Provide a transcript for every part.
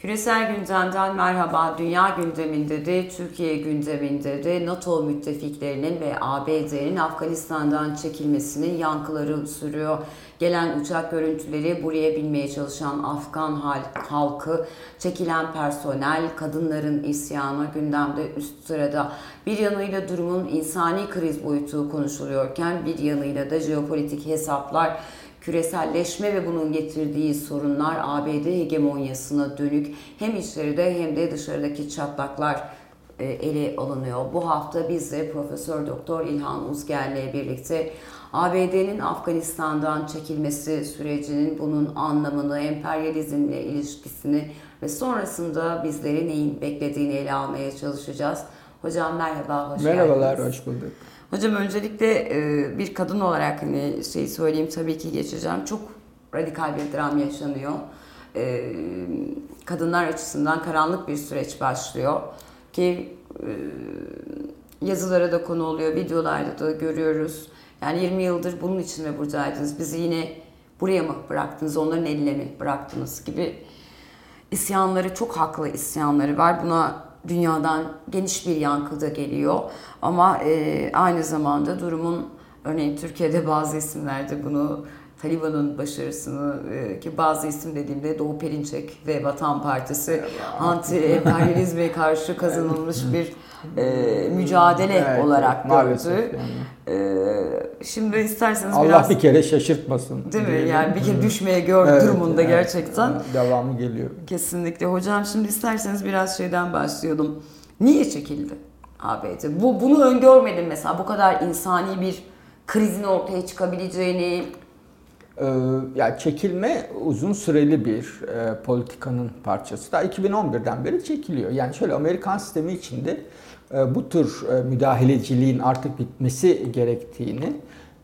Küresel gündemden merhaba. Dünya gündeminde de, Türkiye gündeminde de NATO müttefiklerinin ve ABD'nin Afganistan'dan çekilmesinin yankıları sürüyor. Gelen uçak görüntüleri buraya binmeye çalışan Afgan halkı, çekilen personel, kadınların isyanı gündemde üst sırada. Bir yanıyla durumun insani kriz boyutu konuşuluyorken bir yanıyla da jeopolitik hesaplar küreselleşme ve bunun getirdiği sorunlar ABD hegemonyasına dönük hem içeride hem de dışarıdaki çatlaklar e, ele alınıyor. Bu hafta biz de Profesör Doktor İlhan Uzger'le birlikte ABD'nin Afganistan'dan çekilmesi sürecinin bunun anlamını, emperyalizmle ilişkisini ve sonrasında bizleri neyin beklediğini ele almaya çalışacağız. Hocam merhaba, hoş Merhabalar, geldiniz. hoş bulduk. Hocam öncelikle e, bir kadın olarak hani şey söyleyeyim tabii ki geçeceğim. Çok radikal bir dram yaşanıyor. E, kadınlar açısından karanlık bir süreç başlıyor. Ki e, yazılara da konu oluyor, videolarda da görüyoruz. Yani 20 yıldır bunun için mi buradaydınız? Bizi yine buraya mı bıraktınız, onların eline mi bıraktınız gibi isyanları, çok haklı isyanları var. Buna dünyadan geniş bir yankı da geliyor. Ama e, aynı zamanda durumun örneğin Türkiye'de bazı isimlerde bunu Taliban'ın başarısını e, ki bazı isim dediğimde Doğu Perinçek ve Vatan Partisi anti-emperyalizme karşı kazanılmış bir e, mücadele evet, olarak gördü. Yani. E, şimdi isterseniz Allah biraz... bir kere şaşırtmasın. Değil mi? Yani bir kere düşmeye gör evet, durumunda evet, gerçekten. Devamı geliyor. Kesinlikle. Hocam şimdi isterseniz biraz şeyden başlayalım. Niye çekildi ABD? Bu, bunu öngörmedim mesela. Bu kadar insani bir krizin ortaya çıkabileceğini, yani çekilme uzun süreli bir e, politikanın parçası. Daha 2011'den beri çekiliyor. Yani şöyle Amerikan sistemi içinde e, bu tür e, müdahaleciliğin artık bitmesi gerektiğini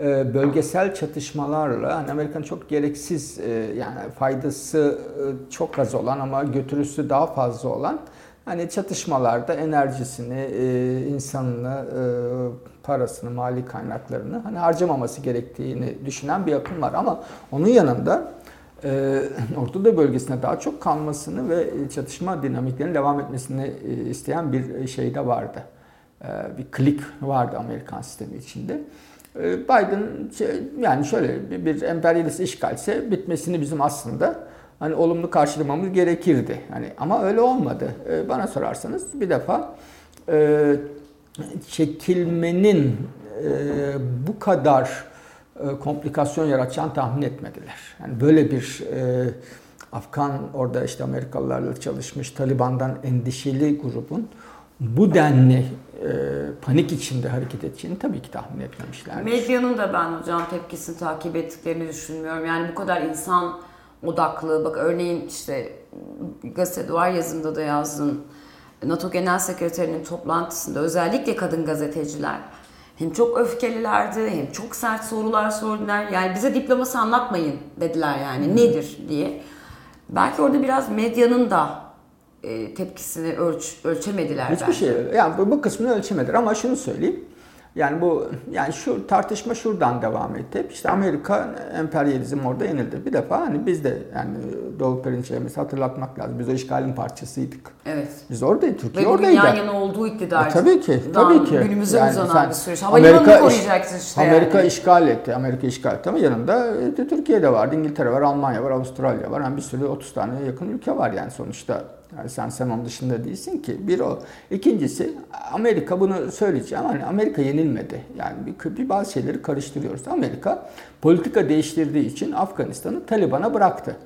e, bölgesel çatışmalarla hani Amerika'nın çok gereksiz e, yani faydası e, çok az olan ama götürüsü daha fazla olan hani çatışmalarda enerjisini, e, insanını, e, parasını, mali kaynaklarını hani harcamaması gerektiğini düşünen bir akım var. Ama onun yanında e, Orta Doğu bölgesine daha çok kalmasını ve çatışma dinamiklerinin devam etmesini isteyen bir şey de vardı. Bir klik vardı Amerikan sistemi içinde. Biden yani şöyle bir emperyalist işgalse bitmesini bizim aslında hani olumlu karşılamamız gerekirdi. Hani ama öyle olmadı. Ee, bana sorarsanız bir defa e, çekilmenin e, bu kadar e, komplikasyon yaratacağını tahmin etmediler. Yani böyle bir Afgan orada işte Amerikalılarla çalışmış Taliban'dan endişeli grubun bu denli e, panik içinde hareket edeceğini tabii ki tahmin etmemişler. Medyanın da ben hocam tepkisini takip ettiklerini düşünmüyorum. Yani bu kadar insan odaklı. Bak örneğin işte gazete duvar yazımda da yazdın. NATO Genel Sekreterinin toplantısında özellikle kadın gazeteciler hem çok öfkelilerdi hem çok sert sorular sordular. Yani bize diploması anlatmayın dediler yani hmm. nedir diye. Belki orada biraz medyanın da e, tepkisini ölç, ölçemediler. Hiçbir belki. şey yani bu, bu kısmını ölçemediler ama şunu söyleyeyim. Yani bu yani şu tartışma şuradan devam etti. Hep işte Amerika emperyalizm orada yenildi. Bir defa hani biz de yani Doğu Perinçek'imizi hatırlatmak lazım. Biz o işgalin parçasıydık. Evet. Biz oradaydık. Türkiye Ve oradaydı. yan yana olduğu iktidar. E, tabii ki. Tabii ki. Günümüze yani uzanan bir süreç. Havalimanını koruyacaksın işte Amerika yani. işgal etti. Amerika işgal etti ama yanında e, Türkiye'de vardı. İngiltere var, Almanya var, Avustralya var. Yani bir sürü 30 tane yakın ülke var yani sonuçta. Yani sen sen onun dışında değilsin ki. Bir o. İkincisi Amerika bunu söyleyeceğim. Hani Amerika yenilmedi. Yani bir, bir bazı şeyleri karıştırıyoruz. Amerika politika değiştirdiği için Afganistan'ı Taliban'a bıraktı.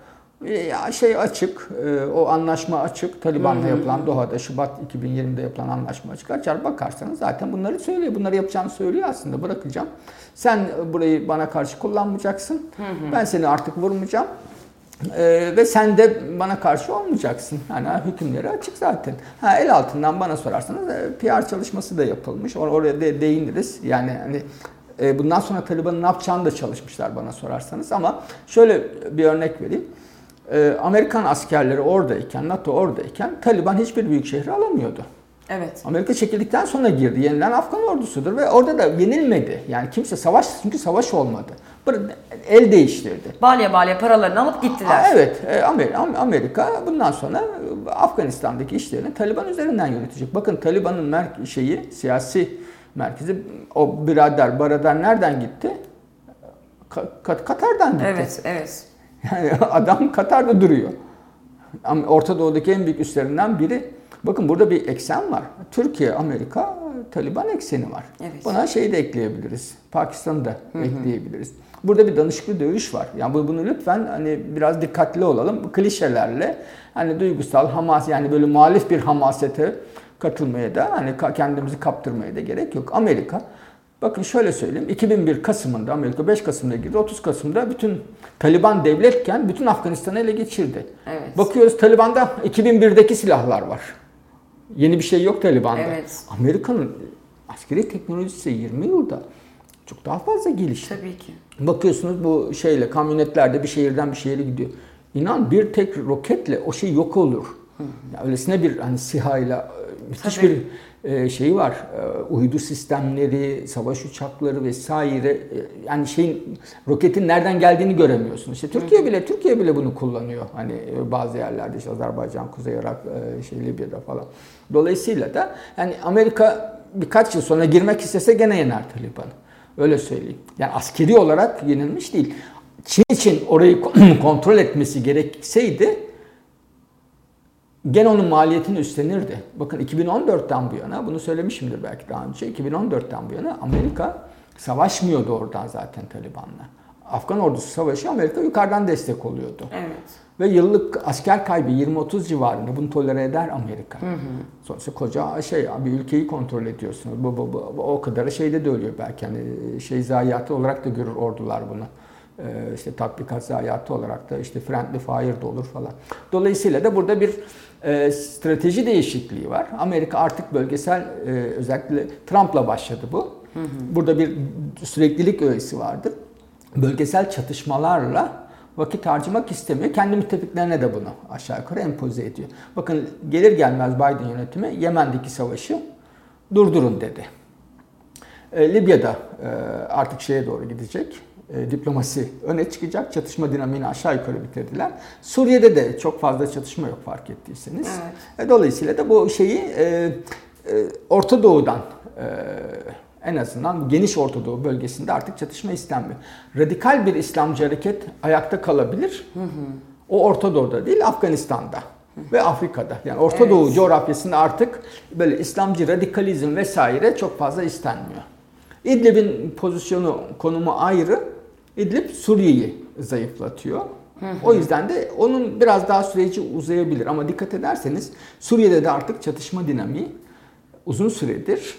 Ya şey açık, e, o anlaşma açık. Taliban'la yapılan Doha'da Şubat 2020'de yapılan anlaşma açık. Açar bakarsanız zaten bunları söylüyor. Bunları yapacağını söylüyor aslında. Bırakacağım. Sen burayı bana karşı kullanmayacaksın. Ben seni artık vurmayacağım. Ee, ve sen de bana karşı olmayacaksın. Yani hükümleri açık zaten. Ha, el altından bana sorarsanız e, PR çalışması da yapılmış. Or oraya de değiniriz. Yani hani e, bundan sonra Taliban'ın ne yapacağını da çalışmışlar bana sorarsanız. Ama şöyle bir örnek vereyim. E, Amerikan askerleri oradayken, NATO oradayken Taliban hiçbir büyük şehri alamıyordu. Evet. Amerika çekildikten sonra girdi. Yenilen Afgan ordusudur ve orada da yenilmedi. Yani kimse savaş çünkü savaş olmadı. El değiştirdi. Balya balya paralarını alıp gittiler. Evet, e, Amerika bundan sonra Afganistan'daki işlerini Taliban üzerinden yönetecek. Bakın Taliban'ın mer- şeyi, siyasi merkezi o birader, baradar nereden gitti? Katar'dan gitti. Evet, evet. Yani adam Katar'da duruyor. Orta Doğu'daki en büyük üstlerinden biri. Bakın burada bir eksen var. Türkiye, Amerika, Taliban ekseni var. Evet. Buna şeyi de ekleyebiliriz. Pakistan'ı da hı hı. ekleyebiliriz. Burada bir danışıklı dövüş var. Yani bunu lütfen hani biraz dikkatli olalım. Bu klişelerle hani duygusal, hamas yani böyle muhalif bir hamasete katılmaya da hani kendimizi kaptırmaya da gerek yok. Amerika Bakın şöyle söyleyeyim. 2001 Kasım'ında Amerika 5 Kasım'da girdi. 30 Kasım'da bütün Taliban devletken bütün Afganistan'ı ele geçirdi. Evet. Bakıyoruz Taliban'da 2001'deki silahlar var. Yeni bir şey yok Taliban'da. Evet. Amerika'nın askeri teknolojisi 20 yılda çok daha fazla gelişti. Tabii ki. Bakıyorsunuz bu şeyle kamyonetlerde bir şehirden bir şehire gidiyor. İnan bir tek roketle o şey yok olur. Hı Ya öylesine bir hani sihayla e, müthiş Tabii. bir şeyi var. E, uydu sistemleri, savaş uçakları vesaire. E, yani şeyin roketin nereden geldiğini göremiyorsun. İşte Türkiye bile Türkiye bile bunu kullanıyor. Hani bazı yerlerde işte Azerbaycan, Kuzey Irak, şey Libya'da falan. Dolayısıyla da yani Amerika birkaç yıl sonra girmek istese gene yener Taliban'ı. Öyle söyleyeyim. Yani askeri olarak yenilmiş değil. Çin için orayı kontrol etmesi gerekseydi gene onun maliyetini üstlenirdi. Bakın 2014'ten bu yana, bunu söylemişimdir belki daha önce, 2014'ten bu yana Amerika savaşmıyordu oradan zaten Taliban'la. Afgan ordusu savaşı Amerika yukarıdan destek oluyordu. Evet. Ve yıllık asker kaybı 20-30 civarında bunu tolere eder Amerika. Hı hı. Sonuçta koca şey bir ülkeyi kontrol ediyorsunuz. Bu, bu, bu, o kadar şeyde de ölüyor belki. Yani şey zayiatı olarak da görür ordular bunu. Ee, işte tatbikat zayiatı olarak da işte friendly fire da olur falan. Dolayısıyla da burada bir e, strateji değişikliği var. Amerika artık bölgesel e, özellikle Trump'la başladı bu. Hı hı. Burada bir süreklilik öğesi vardır. Bölgesel çatışmalarla vakit harcamak istemiyor. Kendi müttefiklerine de bunu aşağı yukarı empoze ediyor. Bakın gelir gelmez Biden yönetimi Yemen'deki savaşı durdurun dedi. E, Libya'da e, artık şeye doğru gidecek e, diplomasi öne çıkacak. Çatışma dinamiğini aşağı yukarı bitirdiler. Suriye'de de çok fazla çatışma yok fark ettiyseniz. Evet. E, dolayısıyla da bu şeyi e, e, Orta Doğu'dan e, en azından geniş Orta Doğu bölgesinde artık çatışma istenmiyor. Radikal bir İslamcı hareket ayakta kalabilir. Hı hı. O Orta Doğu'da değil Afganistan'da ve Afrika'da. Yani Orta evet. Doğu coğrafyasında artık böyle İslamcı radikalizm vesaire çok fazla istenmiyor. İdlib'in pozisyonu, konumu ayrı. İdlib Suriye'yi zayıflatıyor. O yüzden de onun biraz daha süreci uzayabilir. Ama dikkat ederseniz Suriye'de de artık çatışma dinamiği uzun süredir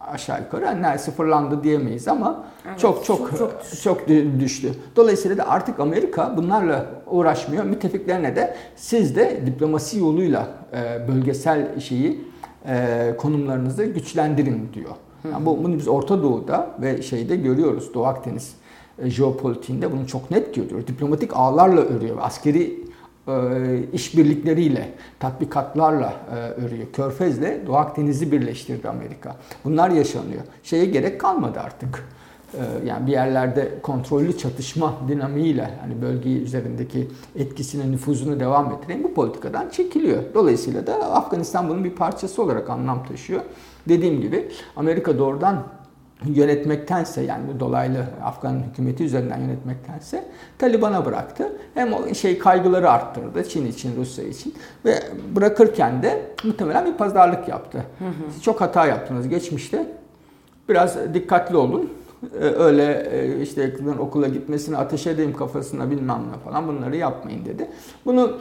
aşağı yukarı yani sıfırlandı diyemeyiz ama evet, çok, çok çok çok çok düştü. Dolayısıyla da artık Amerika bunlarla uğraşmıyor. Müttefiklerine de siz de diplomasi yoluyla e, bölgesel şeyi e, konumlarınızı güçlendirin diyor. Yani bu, bunu biz Orta Doğu'da ve şeyde görüyoruz. Doğu Akdeniz jeopolitiğinde bunu çok net görüyoruz. Diplomatik ağlarla örüyor. Askeri e, işbirlikleriyle, tatbikatlarla e, örüyor. Körfez'le Doğu Akdeniz'i birleştirdi Amerika. Bunlar yaşanıyor. Şeye gerek kalmadı artık. E, yani bir yerlerde kontrollü çatışma dinamiğiyle hani bölge üzerindeki etkisini, nüfuzunu devam ettiren bu politikadan çekiliyor. Dolayısıyla da Afganistan bunun bir parçası olarak anlam taşıyor. Dediğim gibi Amerika doğrudan yönetmektense yani dolaylı Afgan hükümeti üzerinden yönetmektense Taliban'a bıraktı. Hem o şey kaygıları arttırdı Çin için, Rusya için ve bırakırken de muhtemelen bir pazarlık yaptı. Hı hı. Çok hata yaptınız geçmişte. Biraz dikkatli olun. Ee, öyle e, işte okula gitmesini ateş edeyim kafasına bilmem ne falan bunları yapmayın dedi. Bunu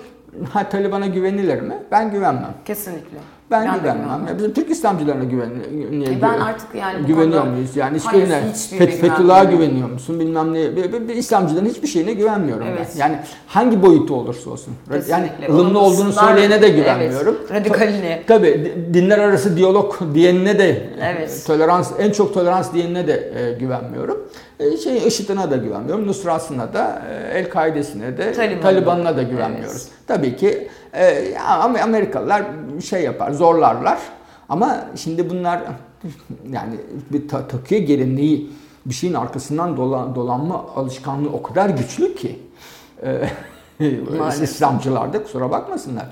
ha, Taliban'a güvenilir mi? Ben güvenmem. Kesinlikle. Ben, ben güvenmem. Bizim Türk İslamcılarına güven, niye e ben artık yani güveniyor muyuz? Yani hiçbirine Fet, Fethullah'a güveniyor musun? Bilmem ne. Bir, bir İslamcıların hiçbir şeyine güvenmiyorum evet. ben. Yani hangi boyutu olursa olsun. Kesinlikle. Yani ılımlı olduğunu söyleyene de güvenmiyorum. Evet. Radikaline. Tabii dinler arası diyalog diyenine de evet. tolerans en çok tolerans diyenine de e, güvenmiyorum. E, şey IŞİD'ine de güvenmiyorum. Nusra'sına da, e, El-Kaide'sine de, Taliban'ına, Taliban'ına da güvenmiyoruz. Evet. Tabii ki e, Amerikalılar şey yapar, zorlarlar. Ama şimdi bunlar yani bir ta, takıyor gelinliği bir şeyin arkasından dolan, dolanma alışkanlığı o kadar güçlü ki İslamcılar da kusura bakmasınlar.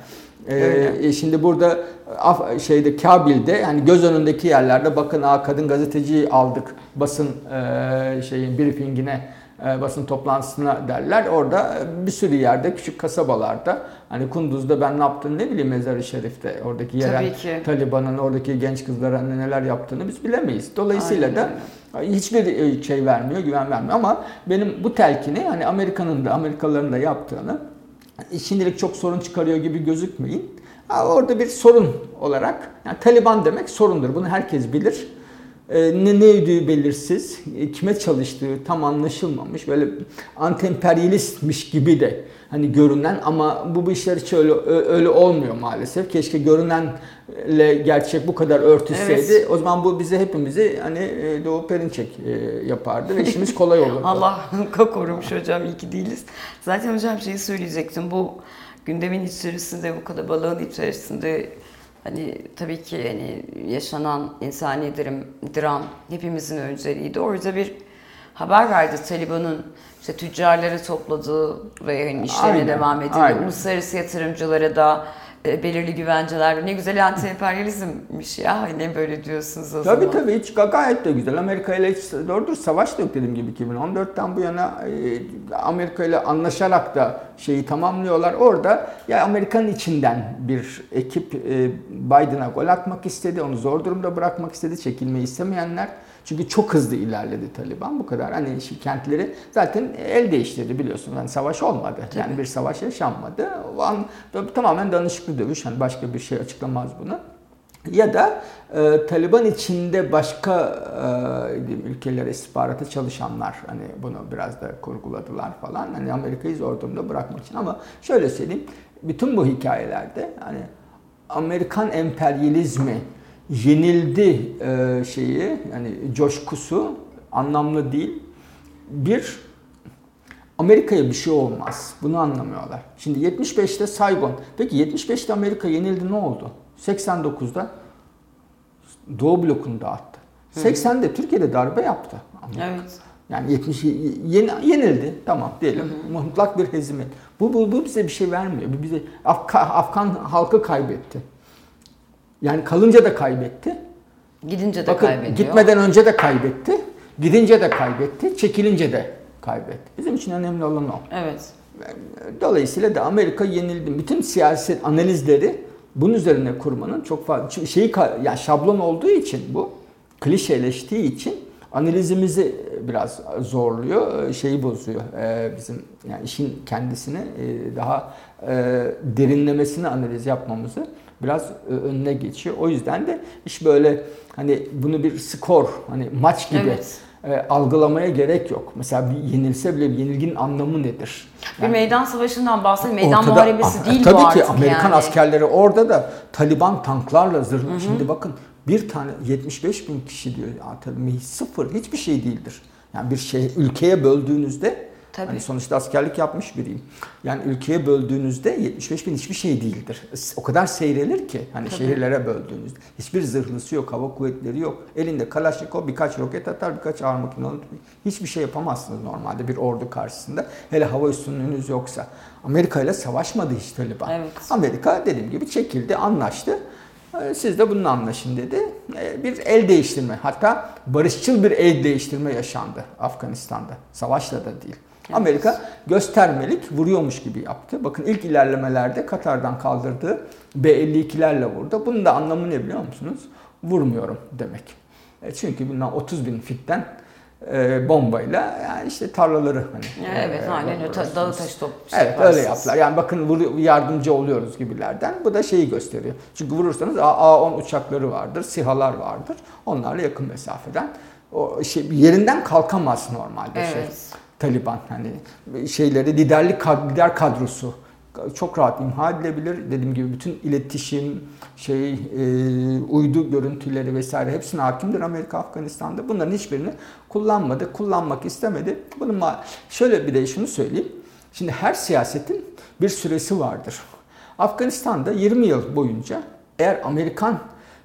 Ee, şimdi burada af, şeyde Kabil'de yani göz önündeki yerlerde bakın aa kadın gazeteciyi aldık basın e, şeyin briefingine e, basın toplantısına derler. Orada bir sürü yerde küçük kasabalarda hani Kunduz'da ben ne yaptığını ne bileyim Mezar-ı Şerif'te oradaki yerel Taliban'ın oradaki genç kızlara neler yaptığını biz bilemeyiz. Dolayısıyla Aynen. da hiçbir şey vermiyor, güven vermiyor ama benim bu telkini hani Amerika'nın da Amerikalıların da yaptığını şimdilik çok sorun çıkarıyor gibi gözükmeyin. Orada bir sorun olarak yani Taliban demek sorundur. Bunu herkes bilir. Ee, ne ne ödüğü belirsiz, e, kime çalıştığı tam anlaşılmamış, böyle antemperyalistmiş gibi de hani görünen ama bu bu işler hiç öyle öyle olmuyor maalesef. Keşke görünenle gerçek bu kadar örtüşseydi. Evet. O zaman bu bize hepimizi hani e, Doğu Perinçek e, yapardı ve işimiz kolay olurdu. Allah korumuş hocam iyi ki değiliz. Zaten hocam şeyi söyleyecektim. Bu gündemin içerisinde bu kadar balığın içerisinde Hani tabii ki hani yaşanan insani dram, dram hepimizin önceliğiydi. Orada bir haber verdi Taliban'ın işte tüccarları topladığı ve hani işlerine aynen, devam ediyor. Uluslararası yatırımcılara da e, belirli güvenceler. Ne güzel anti-emperyalizmmiş ya. Hani böyle diyorsunuz o tabii, zaman. Tabii tabii hiç gayet de güzel. Amerika ile hiç doğrudur savaş da yok dediğim gibi 2014'ten bu yana e, Amerika ile anlaşarak da şeyi tamamlıyorlar. Orada ya Amerika'nın içinden bir ekip e, Biden'a gol atmak istedi. Onu zor durumda bırakmak istedi. Çekilmeyi istemeyenler çünkü çok hızlı ilerledi Taliban. Bu kadar hani kentleri zaten el değiştirdi biliyorsunuz. Yani savaş olmadı. Yani bir savaş yaşanmadı. O an tamamen danışıklı dövüş. Hani başka bir şey açıklamaz bunu. Ya da e, Taliban içinde başka e, ülkelere istihbarata çalışanlar hani bunu biraz da kurguladılar falan. Hani Amerika'yı zor durumda bırakmak için ama şöyle söyleyeyim. Bütün bu hikayelerde hani Amerikan emperyalizmi yenildi e, şeyi yani coşkusu anlamlı değil. Bir Amerika'ya bir şey olmaz. Bunu anlamıyorlar. Şimdi 75'te Saigon. Peki 75'te Amerika yenildi ne oldu? 89'da Doğu blokunu dağıttı. 80'de Türkiye'de darbe yaptı. Amerika. Evet. Yani 70 yeni, yenildi. Tamam diyelim. Hı hı. Mutlak bir hezimet. Bu, bu, bu bize bir şey vermiyor. Bu bize Afgan, Afgan halkı kaybetti. Yani kalınca da kaybetti. Gidince de Bakın, kaybediyor. Gitmeden önce de kaybetti. Gidince de kaybetti. Çekilince de kaybetti. Bizim için önemli olan o. Evet. Dolayısıyla da Amerika yenildi. Bütün siyaset analizleri bunun üzerine kurmanın çok fazla şeyi yani şablon olduğu için bu klişeleştiği için analizimizi biraz zorluyor, şeyi bozuyor. Ee, bizim yani işin kendisini e, daha e, derinlemesine analiz yapmamızı biraz e, önüne geçiyor. O yüzden de iş böyle hani bunu bir skor hani maç gibi evet. e, algılamaya gerek yok. Mesela bir yenilse bile bir yenilginin anlamı nedir? Yani, bir meydan savaşından bahsediyor. Meydan ortada, muharebesi değil tabii bu artık ki Amerikan yani. askerleri orada da Taliban tanklarla zırhlı. Şimdi bakın bir tane 75 bin kişi diyor. Ya, tabii sıfır hiçbir şey değildir. Yani bir şey ülkeye böldüğünüzde Tabii. Hani sonuçta askerlik yapmış biriyim. Yani ülkeye böldüğünüzde 75 bin hiçbir şey değildir. O kadar seyrelir ki hani Tabii. şehirlere böldüğünüzde. Hiçbir zırhlısı yok, hava kuvvetleri yok. Elinde Kalaşnikov birkaç roket atar, birkaç ağır makine Hiçbir şey yapamazsınız normalde bir ordu karşısında. Hele hava üstünlüğünüz yoksa. Amerika ile savaşmadı hiç Taliban. Evet. Amerika dediğim gibi çekildi, anlaştı. Ee, siz de bununla anlaşın dedi. Ee, bir el değiştirme hatta barışçıl bir el değiştirme yaşandı Afganistan'da. Savaşla da değil. Amerika göstermelik vuruyormuş gibi yaptı. Bakın ilk ilerlemelerde Katar'dan kaldırdığı B-52'lerle vurdu. Bunun da anlamı ne biliyor musunuz? Vurmuyorum demek. E çünkü bundan 30 bin fitten e, bombayla yani işte tarlaları hani. Evet e, aynen öyle dağı taş top. Evet öyle yaptılar. Yani bakın vur, yardımcı oluyoruz gibilerden. Bu da şeyi gösteriyor. Çünkü vurursanız A-10 uçakları vardır, SİHA'lar vardır. Onlarla yakın mesafeden o şey yerinden kalkamaz normalde şey. evet. şey. Taliban hani şeyleri liderlik lider kadrosu çok rahat imha edilebilir. Dediğim gibi bütün iletişim, şey, e, uydu görüntüleri vesaire hepsine hakimdir Amerika Afganistan'da. Bunların hiçbirini kullanmadı, kullanmak istemedi. Bunun şöyle bir de şunu söyleyeyim. Şimdi her siyasetin bir süresi vardır. Afganistan'da 20 yıl boyunca eğer Amerikan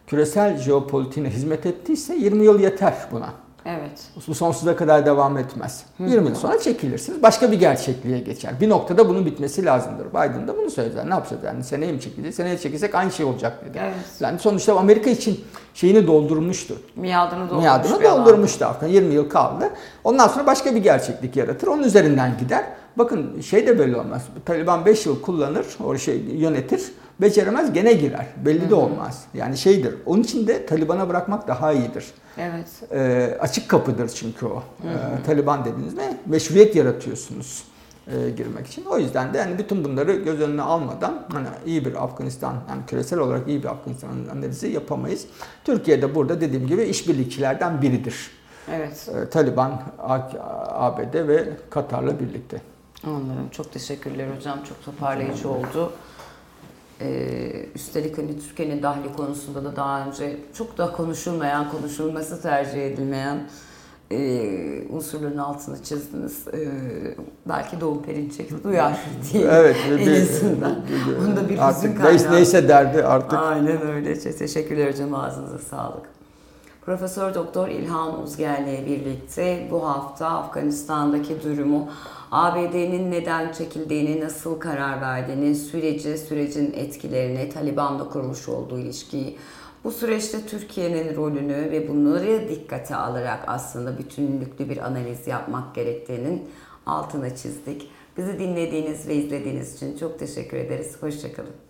küresel jeopolitiğine hizmet ettiyse 20 yıl yeter buna. Evet. Bu sonsuza kadar devam etmez. 20 yıl sonra çekilirsiniz. Başka bir gerçekliğe geçer. Bir noktada bunun bitmesi lazımdır. Biden da bunu söyledi. Ne yapacağız yani? Seneye mi çekileceğiz? Seneye çekilsek aynı şey olacak dedi. Evet. Yani sonuçta Amerika için şeyini doldurmuştu. Miadını doldurmuş Miadını doldurmuştu aslında. 20 yıl kaldı. Ondan sonra başka bir gerçeklik yaratır. Onun üzerinden gider. Bakın şey de belli olmaz. Taliban 5 yıl kullanır, o şey yönetir. Beceremez gene girer. Belli de olmaz. Yani şeydir. Onun için de Taliban'a bırakmak daha iyidir. Evet. Ee, açık kapıdır çünkü o. Ee, Taliban dediğiniz ne? Meşruiyet yaratıyorsunuz e, girmek için. O yüzden de yani bütün bunları göz önüne almadan hani iyi bir Afganistan, yani küresel olarak iyi bir Afganistan analizi yapamayız. Türkiye'de burada dediğim gibi işbirlikçilerden biridir. Evet. Ee, Taliban, ABD ve Katar'la birlikte. Anladım. Çok teşekkürler hocam. Çok toparlayıcı oldu. Ee, üstelik hani Türkiye'nin dahli konusunda da daha önce çok da konuşulmayan, konuşulması tercih edilmeyen e, unsurların altını çizdiniz. Ee, belki Doğu Perinçek duyar diye Evet. en azından. Onda bir hüzün artık kaynağı. neyse, derdi artık. Aynen öyle. Teşekkürler hocam. Ağzınıza sağlık. Profesör Doktor İlhan Uzger'le birlikte bu hafta Afganistan'daki durumu, ABD'nin neden çekildiğini, nasıl karar verdiğini, süreci, sürecin etkilerini, Taliban'la kurmuş olduğu ilişkiyi, bu süreçte Türkiye'nin rolünü ve bunları dikkate alarak aslında bütünlüklü bir analiz yapmak gerektiğinin altına çizdik. Bizi dinlediğiniz ve izlediğiniz için çok teşekkür ederiz. Hoşçakalın.